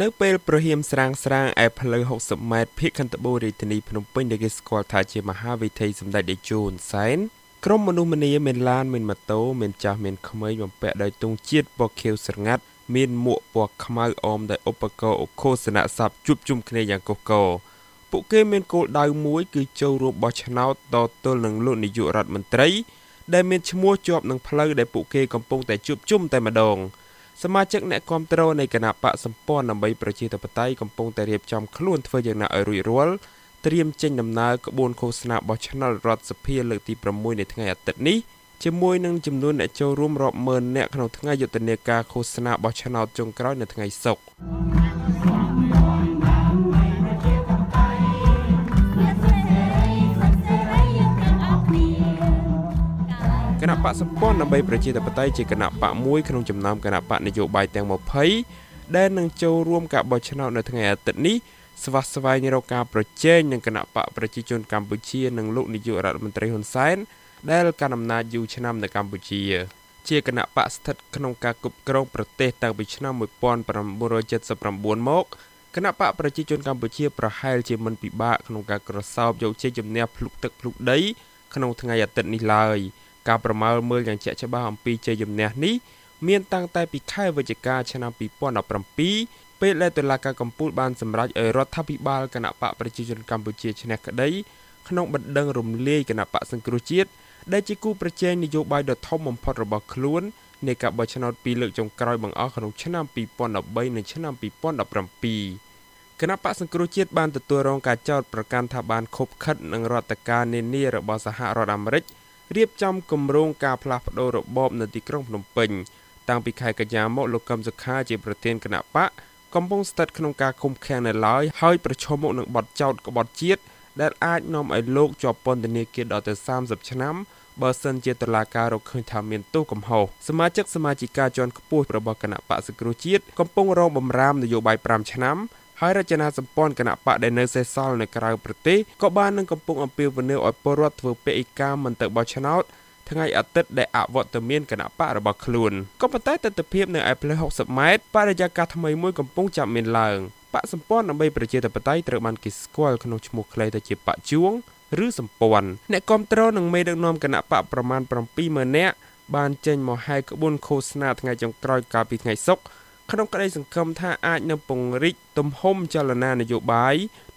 នៅពេលប្រហៀមស្រាងស្រាងឯផ្លូវ60ម៉ែត្រភៀកខិនតបូរាជធានីភ្នំពេញដែលគេស្គាល់ថាជាមហាវិថីសម្ដេចតេជោហ៊ុនសែនក្រុមមនុស្សម្នាមានឡានមានម៉ូតូមានចាស់មានក្មេងបំពាក់ដោយទង់ជាតិពណ៌ខៀវស្រងាត់មានមួកពណ៌ខ្មៅអមដោយឧបករណ៍អឃោសនៈស័ព្ទជួបជុំគ្នាយ៉ាងកុះករពួកគេមានគោលដៅមួយគឺចូលរួមបោះឆ្នោតតទល់នឹងលោកនាយករដ្ឋមន្ត្រី ដែលមានឈ្មោះជាប់នឹងផ្លូវដែលពួកគេកំពុងតែជួបជុំតែម្ដង។ សមាជិកអ្នកគាំទ្រនៃគណៈបកសម្ព័ន្ធដើម្បីប្រជាធិបតេយ្យកំពុងតែរៀបចំខ្លួនធ្វើយ៉ាងណាឲ្យរួចរាល់ត្រៀមចេញដំណើរក្បួនឃោសនាបោះឆ្នោតរដ្ឋសភាលើកទី6នៃថ្ងៃអាទិត្យនេះជាមួយនឹងចំនួនអ្នកចូលរួមរាប់ម៉ឺននាក់ក្នុងថ្ងៃយុទ្ធនាការឃោសនាបោះឆ្នោតចុងក្រោយនៅថ្ងៃសុក្រ គណៈបកសម្ព័ន្ធដើម្បីប្រជាធិបតេយ្យជាគណៈបកមួយក្នុងចំណោមគណៈបកនយោបាយទាំង20ដែលនឹងចូលរួមការបោះឆ្នោតនៅថ្ងៃអាទិត្យនេះស្វះស្វែងរកការប្រជែងនឹងគណៈបកប្រជាជនកម្ពុជានិងលោកនាយករដ្ឋមន្ត្រីហ៊ុនសែនដែលកាន់អំណាចយូរឆ្នាំនៅកម្ពុជា ជាគណៈបកស្ថិតក្នុងការគ្រប់គ្រងប្រទេសតាំងពីឆ្នាំ1979មកគណៈបកប្រជាជនកម្ពុជាប្រហែលជាមិនពិបាកក្នុងការក្រសោបយកជ័យជំនះភ្លុកទឹកភ្លុកដីក្នុងថ្ងៃអាទិត្យនេះឡើយ។ ការប្រមាលមើលយ៉ាងជាក់ច្បាស់អំពីជ័យជំនះនេះមានតាំងតែពីខែវិច្ឆិកាឆ្នាំ2017ពេលដែលតុលាការកំពូលបានសម្រេចឲ្យរដ្ឋាភិបាលគណៈបកប្រជាជនកម្ពុជាឈ្នះក្តីក្នុងបណ្ដឹងរំលាយគណៈបកសង្គ្រោះជាតិដែលជាគូប្រជែងនយោបាយដ៏ធំបំផុតរបស់ខ្លួននៃការបោះឆ្នោតពីរលើកចុងក្រោយបង្អស់ក្នុងឆ្នាំ2013និងឆ្នាំ2017គណៈបកសង្គ្រោះជាតិបានទទួលរងការចោទប្រកាន់ថាបានខົບខិតនឹងរដ្ឋការនានារបស់សហរដ្ឋអាមេរិក រៀបចំគម្រោងការផ្លាស់ប្តូររបបនៅទីក្រុងភ្នំពេញតាំងពីខែកញ្ញាមកលោកកឹមសុខាជាប្រធានគណៈបកកំពុងស្ថិតក្នុងការឃុំឃាំងនៅឡើយហើយប្រឈមមុខនឹងបទចោទក្បត់ជាតិដែលអាចនាំឲ្យលោកជាប់ពន្ធនាគារដល់ទៅ30ឆ្នាំបើសិនជាតុលាការរកឃើញថាមានទោសកំហុសសមាជិកសមាជិកាជាន់ខ្ពស់របស់គណៈបកសង្គ្រោះជាតិកំពុងរងបំរាមនយោបាយ5ឆ្នាំ ហើយរចនាសម្ព័ន្ធគណៈបកដែលនៅសេសសល់នៅក្រៅប្រទេសក៏បាននឹងកំពុងអំពាវនាវឲ្យពលរដ្ឋធ្វើពេកកម្មមិនទៅបោះឆ្នោតថ្ងៃអាទិត្យដែលអវត្តមានគណៈបករបស់ខ្លួនក៏ប៉ុន្តែទស្សនវិជ្ជានៅឯផ្លូវ60ម៉ែត្របរិយាកាសថ្មីមួយកំពុងចាប់មានឡើងបកសម្ព័ន្ធដើម្បីប្រជាធិបតេយ្យត្រូវបានគេស្គាល់ក្នុងឈ្មោះខ្លីទៅជាបកជួងឬសម្ព័ន្ធអ្នកគ្រប់គ្រងនឹងមេដឹកនាំគណៈបកប្រមាណ70000នាក់បានចេញមកហែកក្បួនឃោសនាថ្ងៃចុងក្រោយកាលពីថ្ងៃសុក្រ ក្នុងក្តីសង្ឃឹមថាអាចនឹងពង្រីកទំហំចលនានយោបាយ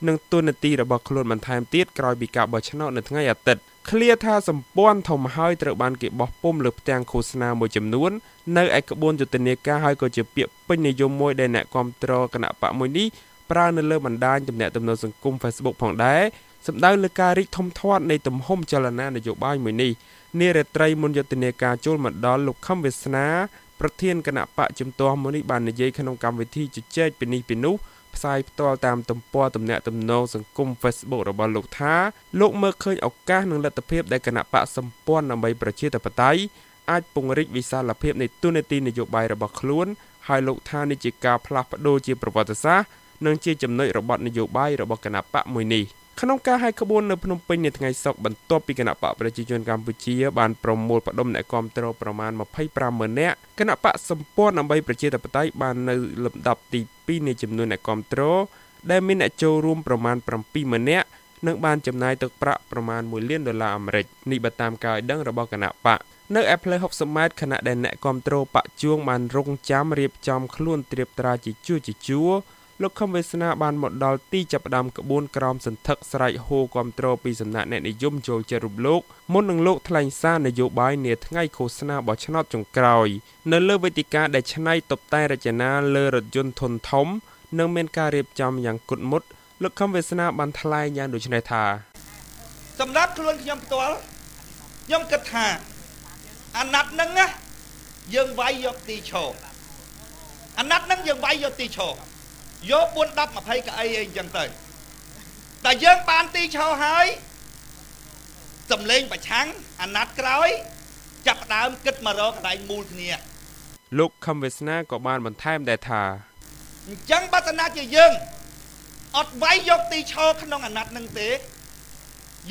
និងទូនាទីរបស់ខ្លួនបន្ថែមទៀតក្រោយពីការបោះឆ្នោតនៅថ្ងៃអាទិត្យឃ្លាថាសម្ព័ន្ធធំហើយត្រូវបានគេបោះពុំលើផ្ទាំងឃោសនាមួយចំនួននៅឯក្បួនយុទ្ធនាការហើយក៏ជាពាក្យពេញនិយមមួយដែលអ្នកគ្រប់គ្រងគណៈបកមួយនេះប្រើនៅលើបណ្ដាញទំនាក់ទំនងសង្គម Facebook ផងដែរសម្ដៅលើការរីកធំធាត់នៃទំហំចលនានយោបាយមួយនេះនារាត្រីមុនយុទ្ធនាការចូលមកដល់លោកខំវាសនា ប្រធានគណៈបកជំទាស់មួយនេះបាននិយាយក្នុងកម្មវិធីជជែកពីនេះពីនោះផ្សាយផ្ទាល់តាមទំព័រទំនាក់ទំនងសង្គម Facebook របស់លោកថាលោកមើលឃើញឱកាសនិងលទ្ធភាពដែលគណៈបកសម្ព័ន្ធដើម្បីប្រជាធិបតេយ្យអាចពង្រីកវិសាលភាពនៃទូនាទីនយោបាយរបស់ខ្លួនហើយលោកថានេះជាការផ្លាស់ប្ដូរជាប្រវត្តិសាស្ត្រនិងជាចំណុចរបត់នយោបាយរបស់គណៈបកមួយនេះ។ ក្នុងការហែកក្បួននៅភ្នំពេញនៅថ្ងៃសុក្របន្ទាប់ពីគណៈបកប្រជាជនកម្ពុជាបានប្រមូលផ្ដុំអ្នកគាំទ្រប្រមាណ25ម៉ឺននាក់គណៈបកសម្ព័ន្ធដើម្បីប្រជាធិបតេយ្យបាននៅលំដាប់ទី2នៃចំនួនអ្នកគាំទ្រដែលមានអ្នកចូលរួមប្រមាណ7ម៉ឺននាក់និងបានចំណាយទឹកប្រាក់ប្រមាណ1លានដុល្លារអាមេរិកនេះបើតាមការឲ្យដឹងរបស់គណៈបកនៅឯផ្លូវ60ម៉ែត្រខណៈដែលអ្នកគាំទ្របកជួងបានរងចាំរៀបចំខ្លួនត្រៀបត្រាជាជួរជាជួរ លោកខំវាសនាបានមកដល់ទីចាប់ផ្ដើមក្បួនក្រមសន្ធឹកស្រែកហូគាំទ្រពីសំណាក់អ្នកនិយមចូលចិត្តរូបលោកមុននឹងលោកថ្លែងសារនយោបាយនាថ្ងៃឃោសនាបោះឆ្នោតចុងក្រោយ នៅលើវេទិកាដែលឆ្នៃតុបតែងរចនាលើរថយន្តធុនធំ និងមានការរៀបចំយ៉ាងគុតមុតលោកខំវាសនាបានថ្លែងយ៉ាងដូចនេះថាសម្រាប់ខ្លួនខ្ញុំផ្ទាល់ខ្ញុំគិតថាអាណត្តិហ្នឹងណាយើងវាយយកទីឈរអាណត្តិហ្នឹងយើងវាយយកទីឈរ យក4 10 20កៅអីអីអញ្ចឹងទៅតែយើងបានទីឈរហើយសំលេងប្រឆាំងអាណត្តិក្រោយ ចាប់ដើមគិតមករកកន្លែងមូលគ្នាលោកខំវាសនាក៏បានបន្ថែមដែរថាអញ្ចឹងបើសិនណាជាយើងអត់វាយយកទីឈរក្នុងអាណត្តិនឹងទេ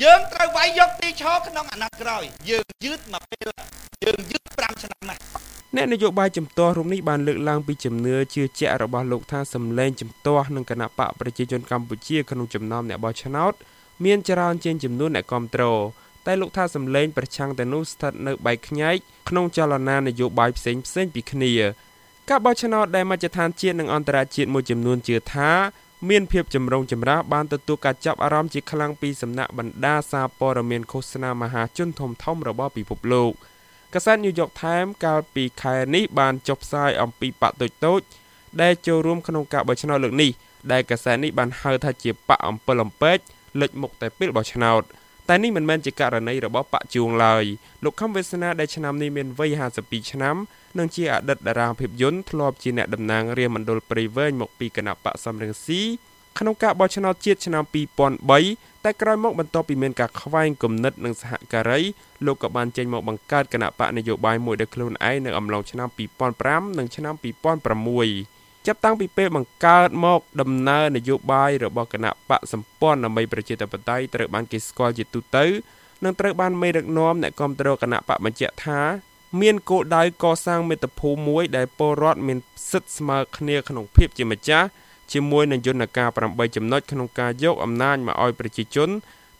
យើងត្រូវវាយយកទីឈរក្នុងអាណត្តិក្រោយ យើងយឺតមកពេលយើងយឺត5ឆ្នាំណាន អ្នកនយោបាយជំទាស់រូបនេះបានលើកឡើងពីជំនឿជឿជាក់របស់លោកថាសម្លេងជំទាស់នឹងគណៈបកប្រជាជនកម្ពុជាក្នុងចំណោមអ្នកបោះឆ្នោតមានច្រើនជាងចំនួនអ្នកគ្រប់គ្រងតែលោកថាសម្លេងប្រឆាំងទៅនោះស្ថិតនៅបែកខ្ញែកក្នុងចលនានយោបាយផ្សេងផ្សេងពីគ្នាការបោះឆ្នោតដែលមជ្ឈដ្ឋានជាតិនិងអន្តរជាតិមួយចំនួនជឿថាមានភាពចម្រុងចម្រាសបានទទួលការចាប់អារម្មណ៍ជាខ្លាំងពីសំណាក់បណ្ដាសារព័ត៌មានឃោសនាមហាជនធំៗរបស់ពិភពលោក កាសែត New York Times កាលពីខែនេះបានចុះផ្សាយអំពីបកតូចតូចដែលចូលរួមក្នុងការបោះឆ្នោតលើកនេះដែលកាសែតនេះបានហៅថាជាបកអំពិលអំពែកលេចមុខតែពេលបោះឆ្នោតតែនេះមិនមែនជាករណីរបស់បកជួងឡើយលោកខំវាសនាដែលឆ្នាំនេះមានវ័យ52ឆ្នាំនិងជាអតីតតារាភាពយន្តធ្លាប់ជាអ្នកតំណាងរាជមណ្ឌលព្រៃវែងមកពីគណៈបកសំរងស៊ី ក្នុងការបោះឆ្នោតជាតិឆ្នាំ2003តែក្រោយមកបន្ទាប់ពីមានការខ្វែងគំនិតនិងសហការីលោកក៏បានចេញមកបង្កើតគណៈបកនយោបាយមួយដោយខ្លួនឯងនៅអំឡុងឆ្នាំ2005និងឆ្នាំ2006ចាប់តាំងពីពេលបង្កើតមកដំណើរនយោបាយរបស់គណៈបកសម្ព័ន្ធដើម្បីប្រជាធិបតេយ្យត្រូវបានគេស្គាល់ជាទូទៅនិងត្រូវបានមេដឹកនាំអ្នកគ្រប់គ្រងគណៈបកបញ្ជាក់ថាមានគោលដៅកសាងមាតុភូមិមួយដែលពលរដ្ឋមានសិទ្ធិស្មើគ្នាក្នុងភាពជាម្ចាស់ ជាមួយនឹងយន្តការ8ចំណុចក្នុងការយកអំណាចមកឲ្យប្រជាជន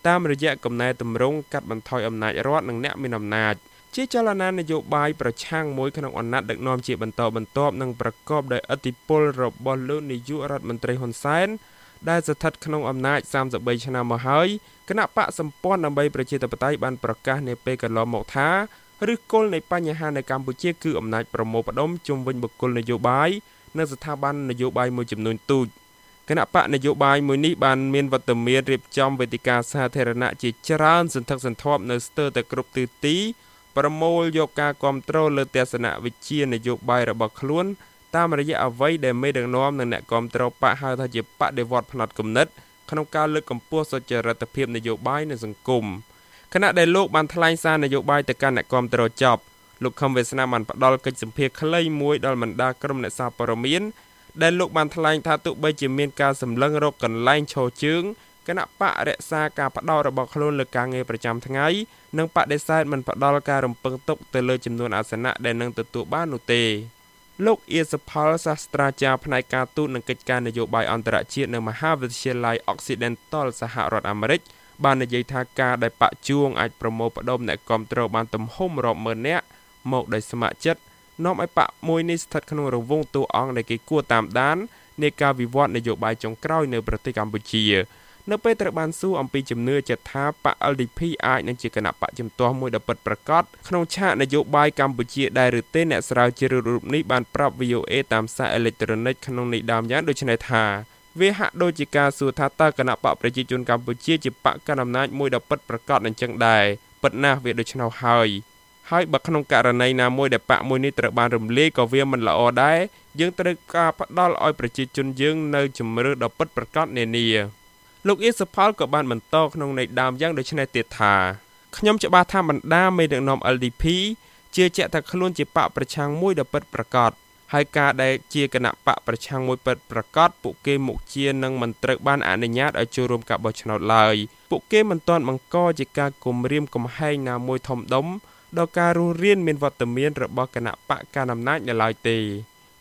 តាមរយៈកំណែតម្រង់កាត់បន្ថយអំណាចរដ្ឋនិងអ្នកមានអំណាចជាចលនានយោបាយប្រឆាំងមួយក្នុងអំណាចដឹកនាំជាបន្តបន្ទាប់និងប្រកបដោយឥទ្ធិពលរបស់លោកនាយករដ្ឋមន្ត្រីហ៊ុនសែនដែលស្ថិតក្នុងអំណាច33ឆ្នាំមកហើយគណៈបកសម្ព័ន្ធដើម្បីប្រជាធិបតេយ្យបានប្រកាសនាពេលកន្លងមកថាឬគល់នៃបញ្ហានៅកម្ពុជាគឺអំណាចប្រមូលផ្ដុំជុំវិញបុគ្គលនយោបាយ នៅស្ថាប័ននយោបាយមួយចំនួនទូចគណៈបកនយោបាយមួយនេះបានមានវត្តមានរៀបចំវេទិកាសាធារណៈជាច្រើនសន្ធឹកសន្ធាប់នៅស្ទើរតែគ្រប់ទិសទីប្រមូលយកការគ្រប់គ្រងលើទស្សនវិជ្ជានយោបាយរបស់ខ្លួន តាមរយៈអ្វីដែលមេដឹកនាំនិងអ្នកគ្រប់គ្រងបកហៅថាជាបដិវត្តផ្នត់គំនិតក្នុងការលើកកម្ពស់សុចរិតភាពនយោបាយនៅសង្គមខណៈដែលលោកបានថ្លែងសារនយោបាយទៅកាន់អ្នកគ្រប់គ្រងចប់ លោកខំវាសនាបានផ្ដល់កិច្ចសម្ភារខ្លីមួយដល់បណ្ដាក្រុមអ្នកសារព័ត៌មានដែលលោកបានថ្លែងថាទោះបីជាមានការសម្លឹងរកកន្លែងឈរជើងគណៈបករក្សាការផ្ដោតរបស់ខ្លួនលើការងារប្រចាំថ្ងៃនិងបដិសេធមិនផ្ដល់ការរំពឹងទុកទៅលើចំនួនអាសនៈដែលនឹងទទួលបាននោះទេលោកអៀសផលសាស្ត្រាចារ្យផ្នែកការទូតនិងកិច្ចការនយោបាយអន្តរជាតិនៅមហាវិទ្យាល័យ Occidental សហរដ្ឋអាមេរិកបាននិយាយថាការដែលបកជួងអាចប្រមូលផ្ដុំអ្នកគ្រប់គ្រងបានទំហំរាប់ម៉ឺននាក់ មកដោយស្ម័គ្រចិត្តនាំឲ្យបកមួយនេះស្ថិតក្នុងរង្វង់តួអង្គដែលគេគួរតាមដាននៃការវិវត្តនយោបាយចុងក្រោយនៅប្រទេសកម្ពុជា នៅពេលត្រូវបានសួរអំពីជំនឿចិត្តថាបក LDP អាចនឹងជាគណៈបកជំទាស់មួយដ៏ពិតប្រាកដក្នុងឆាកនយោបាយកម្ពុជាដែរឬទេអ្នកស្រាវជ្រាវរូបនេះបានប្រាប់ VOA តាមសារអេឡិចត្រូនិកក្នុងន័យដើមយ៉ាងដូចនេះថាវាហាក់ដូចជាការសួរថាតើគណៈបកប្រជាជនកម្ពុជាជាបកកណ្ដាលអំណាចមួយដ៏ពិតប្រាកដអញ្ចឹងដែរពិតណាស់វាដូច្នោះហើយ ហើយបើក្នុងករណីណាមួយដែលបកមួយនេះត្រូវបានរំលាយក៏វាមិនល្អដែរយើងត្រូវការផ្ដល់ឲ្យប្រជាជនយើងនៅជំរឿដ៏ពិតប្រាកដនានាលោកអ៊ីសផលក៏បានបន្តក្នុងន័យដើមយ៉ាងដូចនេះទៀតថាខ្ញុំច្បាស់ថាបណ្ដាមេដឹកនាំ LDP ជឿជាក់ថាខ្លួនជាបកប្រឆាំងមួយដ៏ពិតប្រាកដហើយការដែលជាគណៈបកប្រឆាំងមួយពិតប្រាកដពួកគេមុខជានឹងមិនត្រូវបានអនុញ្ញាតឲ្យចូលរួមការបោះឆ្នោតឡើយពួកគេមិនទាន់បង្កជាការគំរាមកំហែងណាមួយធំដុំ ដល់ការរស់រានមានវត្តមានរបស់គណៈបកកណ្ដាលអំណាចនៅឡើយទេ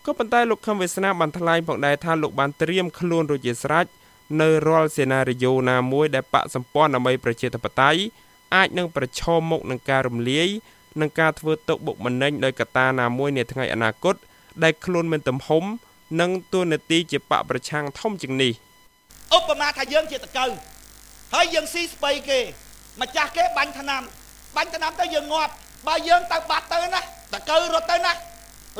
ក៏ប៉ុន្តែលោកខំវាសនាបានថ្លែងផងដែរថាលោកបានត្រៀមខ្លួនរួចជាស្រេចនៅរាល់សេណារីយ៉ូណាមួយដែលបកសម្ព័ន្ធដើម្បីប្រជាធិបតេយ្យអាចនឹងប្រឈមមុខនឹងការរំលាយនិងការធ្វើទុកបុកម្នេញដោយកត្តាណាមួយនាថ្ងៃអនាគតដែលខ្លួនមានទំហំ និងទួនាទីជាបកប្រឆាំងធំជាងនេះឧបមាថាយើងជាតកៅហើយយើងស៊ីស្បៃគេម្ចាស់គេបាញ់ថ្នាំបាញ់ថ្នាំទៅយើងងាប់ បើយើងទៅបាត់ទៅណាតកៅរត់ទៅណា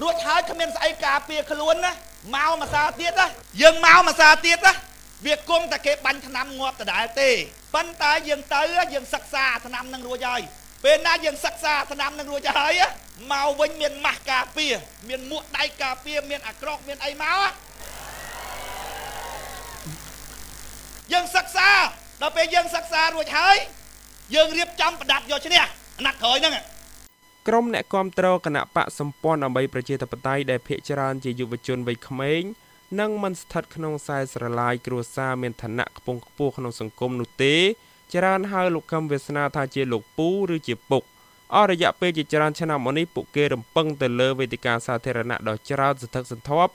រួចហើយគ្មានស្អីការពារខ្លួនណាមកមួយសាទៀតណាយើងមកមួយសាទៀតណាវាគង់តែគេបាញ់ថ្នាំងាប់ដដែលទេប៉ុន្តែយើងទៅយើងសិក្សាថ្នាំនឹងរួចហើយពេលណាយើងសិក្សាថ្នាំនឹងរួចហើយមកវិញមានម៉ាស់ការពារមានមួកដៃការពារមានអាក្រក់មានអីមកយើងសិក្សាដល់ពេលយើងសិក្សារួចហើយយើងរៀបចំប្រដាប់យកឈ្នះអាណត្តិក្រោយហ្នឹង ក្រុមអ្នកគ្រប់គ្រងគណៈបកសម្ព័ន្ធដើម្បីប្រជាធិបតេយ្យដែលភាគច្រើនជាយុវជនវ័យក្មេងនិងមិនស្ថិតក្នុងខ្សែស្រឡាយគ្រួសារមានឋានៈខ្ពង់ខ្ពស់ក្នុងសង្គមនោះទេច្រើនហៅលោកកឹមវាសនាថាជាលោកពូឬជាពុកអស់រយៈពេលជាច្រើនឆ្នាំមកនេះពួកគេរំពឹងទៅលើវេទិកាសាធារណៈដ៏ច្រើនសន្ធឹកសន្ធាប់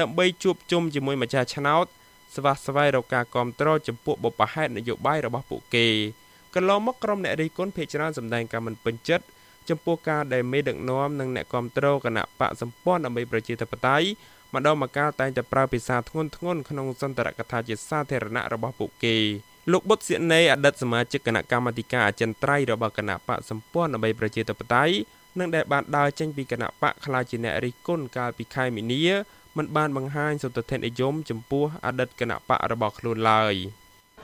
ដើម្បីជួបជុំជាមួយម្ចាស់ឆ្នោតស្វះស្វែងរកការគ្រប់គ្រងចំពោះបបហេតុនយោបាយរបស់ពួកគេកន្លងមកក្រុមអ្នករិះគន់ភ័យច្រើនសម្ដែងការមិនពេញចិត្ត ចំពោះការដែលមេដឹកនាំនិងអ្នកគ្រប់គ្រងគណៈបកសម្ព័ន្ធដើម្បីប្រជាធិបតេយ្យម្ដងម្កាលតែងតែប្រើភាសាធ្ងន់ធ្ងរក្នុងសន្ទរកថាជាសាធារណៈរបស់ពួកគេលោកបុតសៀនេអតីតសមាជិកគណៈកម្មាធិការអចិន្ត្រៃយ៍របស់គណៈបកសម្ព័ន្ធដើម្បីប្រជាធិបតេយ្យនិងដែលបានដើរចេញពីគណៈបកខ្លាចជាអ្នករិះគន់កាលពីខែមីនាមិនបានបង្ហាញសន្តិភាពនិយមចំពោះអតីតគណៈបករបស់ខ្លួនឡើយ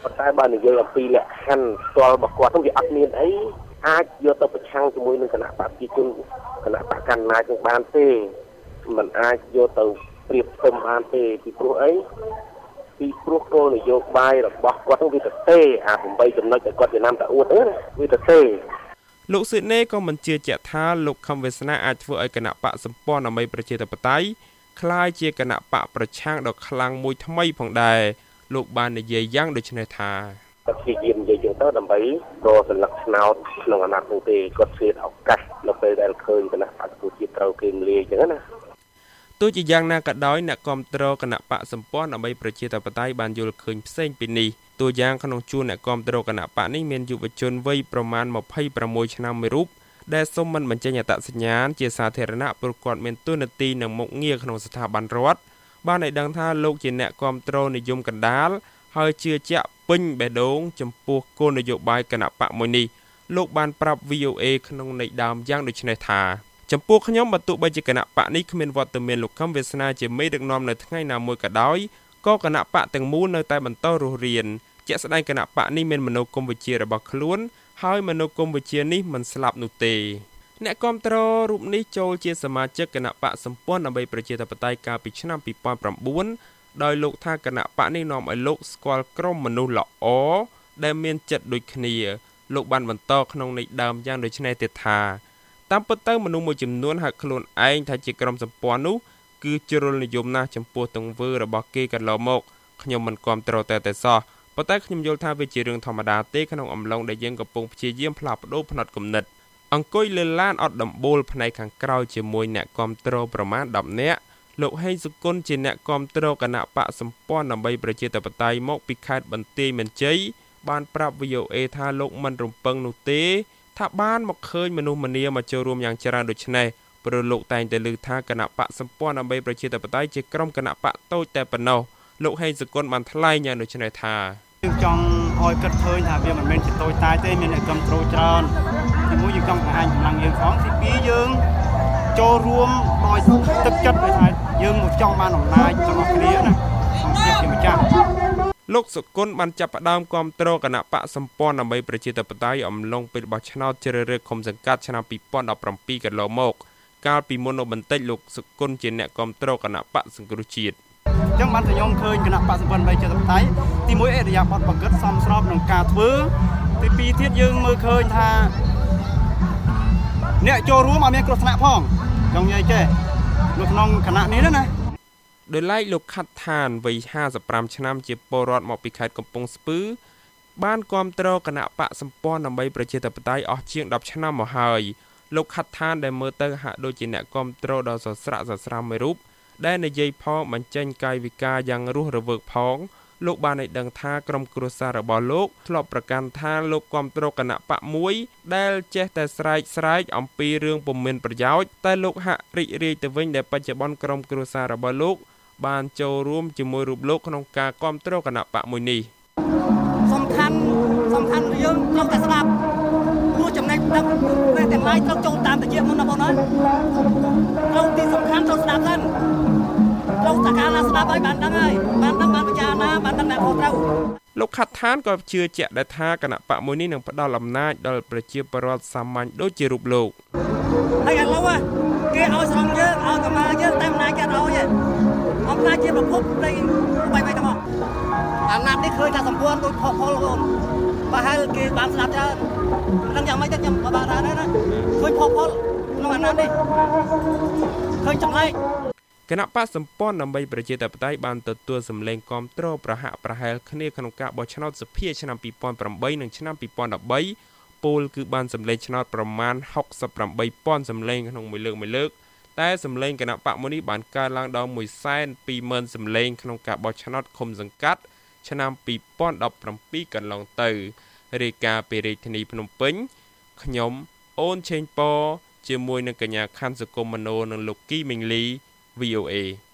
ប៉ុន្តែបើនិយាយអំពីលក្ខខណ្ឌផ្ទាល់របស់គាត់នោះវាអត់មានអី អាចយកទៅប្រឆាំងជាមួយនឹងគណៈបកប្រជាជនគណៈបកកណ្ដាលនឹងបានទេมันអាចយកទៅប្រៀបផ្ទឹមបានទេពីព្រោះអីពីព្រោះគោលនយោបាយរបស់គាត់នឹងវាទៅទេអា8ចំណុចដែលគាត់ចំណាំតាអួតហ្នឹងវាទៅទេលោកស៊ឺណេក៏មិនជឿជាក់ថាលោកខំវាសនាអាចធ្វើឲ្យគណៈបកសម្ព័ន្ធដើម្បីប្រជាធិបតេយ្យคล้ายជាគណៈបកប្រឆាំងដ៏ខ្លាំងមួយថ្មីផងដែរលោកបាននិយាយយ៉ាងដូចនេះថា គាត់ព្យាយាមនិយាយចឹងទៅដើម្បីរកសន្លឹកស្នោតក្នុងអាណត្តិនោះទេគាត់ឆ្លៀតឱកាសនៅពេលដែលឃើញគណៈបកប្រជាជាតិត្រូវគេមលាយចឹងណាទោះជាយ៉ាងណាក៏ដោយអ្នកគ្រប់គ្រងគណៈបកសម្ព័ន្ធដើម្បីប្រជាធិបតេយ្យបានយល់ឃើញផ្សេងពីនេះតួយ៉ាងក្នុងជួរអ្នកគ្រប់គ្រងគណៈបកនេះមានយុវជនវ័យប្រមាណ26ឆ្នាំមួយរូបដែលសុំមិនបញ្ចេញអត្តសញ្ញាណជាសាធារណៈព្រោះគាត់មានទួនាទីនិងមុខងារក្នុងស្ថាប័នរដ្ឋបានឲ្យដឹងថាលោកជាអ្នកគ្រប់គ្រងនិយមកណ្ដាលហើយជឿជាក់ ពេញបេះដូងចំពោះគោលនយោបាយគណៈបកមួយនេះលោកបានប្រាប់ VOA ក្នុងន័យដើមយ៉ាងដូចនេះថាចំពោះខ្ញុំបើទោះបីជាគណៈបកនេះគ្មានវត្តមានលោកខំវាសនាជាមេដឹកនាំនៅថ្ងៃណាមួយក៏ដោយក៏គណៈបកទាំងមូលនៅតែបន្តរស់រានជាក់ស្ដែងគណៈបកនេះមានមនោគមវិជ្ជារបស់ខ្លួន ហើយមនោគមវិជ្ជានេះមិនស្លាប់នោះទេអ្នកគ្រប់គ្រងរូបនេះចូលជាសមាជិកគណៈបកសម្ព័ន្ធដើម្បីប្រជាធិបតេយ្យកាលពីឆ្នាំ2009 ដោយលោកថាគណៈបកនេះនាំឲ្យលោកស្គាល់ក្រុមមនុស្សល្អដែលមានចិត្តដូចគ្នា លោកបានបន្តក្នុងន័យដើមយ៉ាងដូចនេះទៀតថាតាមពិតទៅមនុស្សមួយចំនួនហៅខ្លួនឯងថាជាក្រុមសម្ព័ន្ធនោះគឺជ្រុលនិយមណាស់ចំពោះទង្វើរបស់គេកន្លងមកខ្ញុំមិនគ្រប់គ្រងតែតែសោះប៉ុន្តែខ្ញុំយល់ថាវាជារឿងធម្មតាទេក្នុងអំឡុងដែលយើងកំពុងព្យាយាមផ្លាស់ប្ដូរផ្នត់គំនិតអង្គុយលើឡានអត់ដំបូលផ្នែកខាងក្រោយជាមួយអ្នកគ្រប់គ្រងប្រមាណ10នាក់ លោកហេងសុគន្ធជាអ្នកគ្រប់គ្រងគណៈបកសម្ព័ន្ធដើម្បីប្រជាធិបតេយ្យមកពីខេត្តបន្ទាយមានជ័យបានប្រាប់ VOA ថាលោកមិនរំពឹងនោះទេថាបានមកឃើញមនុស្សម្នាមកចូលរួមយ៉ាងច្រើនដូចនេះព្រោះលោកតែងតែលើកថាគណៈបកសម្ព័ន្ធដើម្បីប្រជាធិបតេយ្យជាក្រុមគណៈបកតូចតែប៉ុណ្ណោះលោកហេងសុគន្ធបានថ្លែងយ៉ាងដូចនេះថាយើងចង់ឲ្យគិតឃើញថាវាមិនមែនជាតូចតាចទេមានអ្នកគ្រប់គ្រងច្រើនទីមួយយើងចង់បង្ហាញកម្លាំងយើងផងទីពីរយើងចូលរួមដោយទឹកចិត្តដូចថា យើងមកចង់បានអំណាចរបស់គ្នាណាសង្ឃៀបជាម្ចាស់លោកសុគន្ធបានចាប់ផ្ដើមគ្រប់គ្រងគណៈបកសម្ព័ន្ធដើម្បីប្រជាធិបតេយ្យអំឡុងពេលបោះឆ្នោតជ្រើសរើសឃុំសង្កាត់ឆ្នាំ2017កន្លងមកកាលពីមុននោះបន្តិចលោកសុគន្ធជាអ្នកគ្រប់គ្រងគណៈបកសង្គ្រោះជាតិអញ្ចឹងបានតែខ្ញុំឃើញគណៈបកសម្ព័ន្ធបីចិត្តបតៃទីមួយអេរយាបតបកិតសំស្របក្នុងការធ្វើទីពីរទៀតយើងមើលឃើញថាអ្នកចូលរួមអត់មានគ្រោះថ្នាក់ផងចង់និយាយចេះ នៅក្នុងគណៈនេះណាដោយឡែកលោកខាត់ឋានវ័យ55ឆ្នាំជាពលរដ្ឋមកពីខេត្តកំពង់ស្ពឺ បានគ្រប់គ្រងគណៈបកសម្ព័ន្ធដើម្បីប្រជាធិបតេយ្យអស់ជាង10ឆ្នាំមកហើយលោកខាត់ឋានដែលមើលទៅហាក់ដូចជាអ្នកគ្រប់គ្រងដ៏សស្រាក់សស្រាំមួយរូបដែលនិយាយផងបញ្ចេញកាយវិការយ៉ាងរស់រវើកផង លោកបានឲ្យដឹងថាក្រុមគ្រួសាររបស់លោកធ្លាប់ប្រកាន់ថាលោកគ្រប់គ្រងគណៈបកមួយ ដែលចេះតែស្រែកស្រែកអំពីរឿងពុំមានប្រយោជន៍តែលោកហាក់រីករាយទៅវិញដែលបច្ចុប្បន្នក្រុមគ្រួសាររបស់លោកបានចូលរួមជាមួយរូបលោកក្នុងការគ្រប់គ្រងគណៈបកមួយនេះសំខាន់សំខាន់យើងត្រូវតែស្ដាប់ព្រោះចំណេះដឹងពេលទាំងឡាយត្រូវចូលតាមតិចមុនណាបងណាត្រូវទីសំខាន់ត្រូវស្ដាប់សិនត្រូវតកាលណាស្ដាប់ហើយបានដឹងហើយបានដឹងបានពិចារណាបានដឹងអ្នកខុសត្រូវលោកខាត់ឋានក៏ជឿជាក់ដែរថាគណៈបកមួយនេះនឹងផ្ដល់អំណាចដល់ប្រជាពលរដ្ឋសាមញ្ញដូចជារូបលោកហើយឥឡូវគេឲ្យស្រង់យើងឲ្យកម្លាំងយើងតែអំណាចគេអត់ឲ្យទេអំណាចជាប្រភពនៃបាយបាយទាំងអស់អាណាត់នេះឃើញថាសម្ព័ន្ធដូចផុសផុលបងប្រហែលគេបានស្ដាប់ច្រើនមិនដឹងយ៉ាងម៉េចទេខ្ញុំក៏បានដែរណាឃើញផុសផុលក្នុងអាណាត់នេះឃើញចំណែក គណៈបកសម្ព័ន្ធដើម្បីប្រជាធិបតេយ្យបានទទួលសម្លេងគាំទ្រប្រហាក់ប្រហែលគ្នាក្នុងការបោះឆ្នោតសភាឆ្នាំ2008និងឆ្នាំ2013ពលគឺបានសម្លេងឆ្នោតប្រមាណ68,000សម្លេងក្នុងមួយលើកមួយលើកតែសម្លេងគណៈបកមួយនេះបានកើនឡើងដល់120,000សម្លេងក្នុងការបោះឆ្នោតឃុំសង្កាត់ឆ្នាំ2017កន្លងទៅរាយការណ៍ពីរាជធានីភ្នំពេញខ្ញុំអូនឆេងប៉ជាមួយនឹងកញ្ញាខាន់សុគមមនោនិងលោកគីមីងលី VOA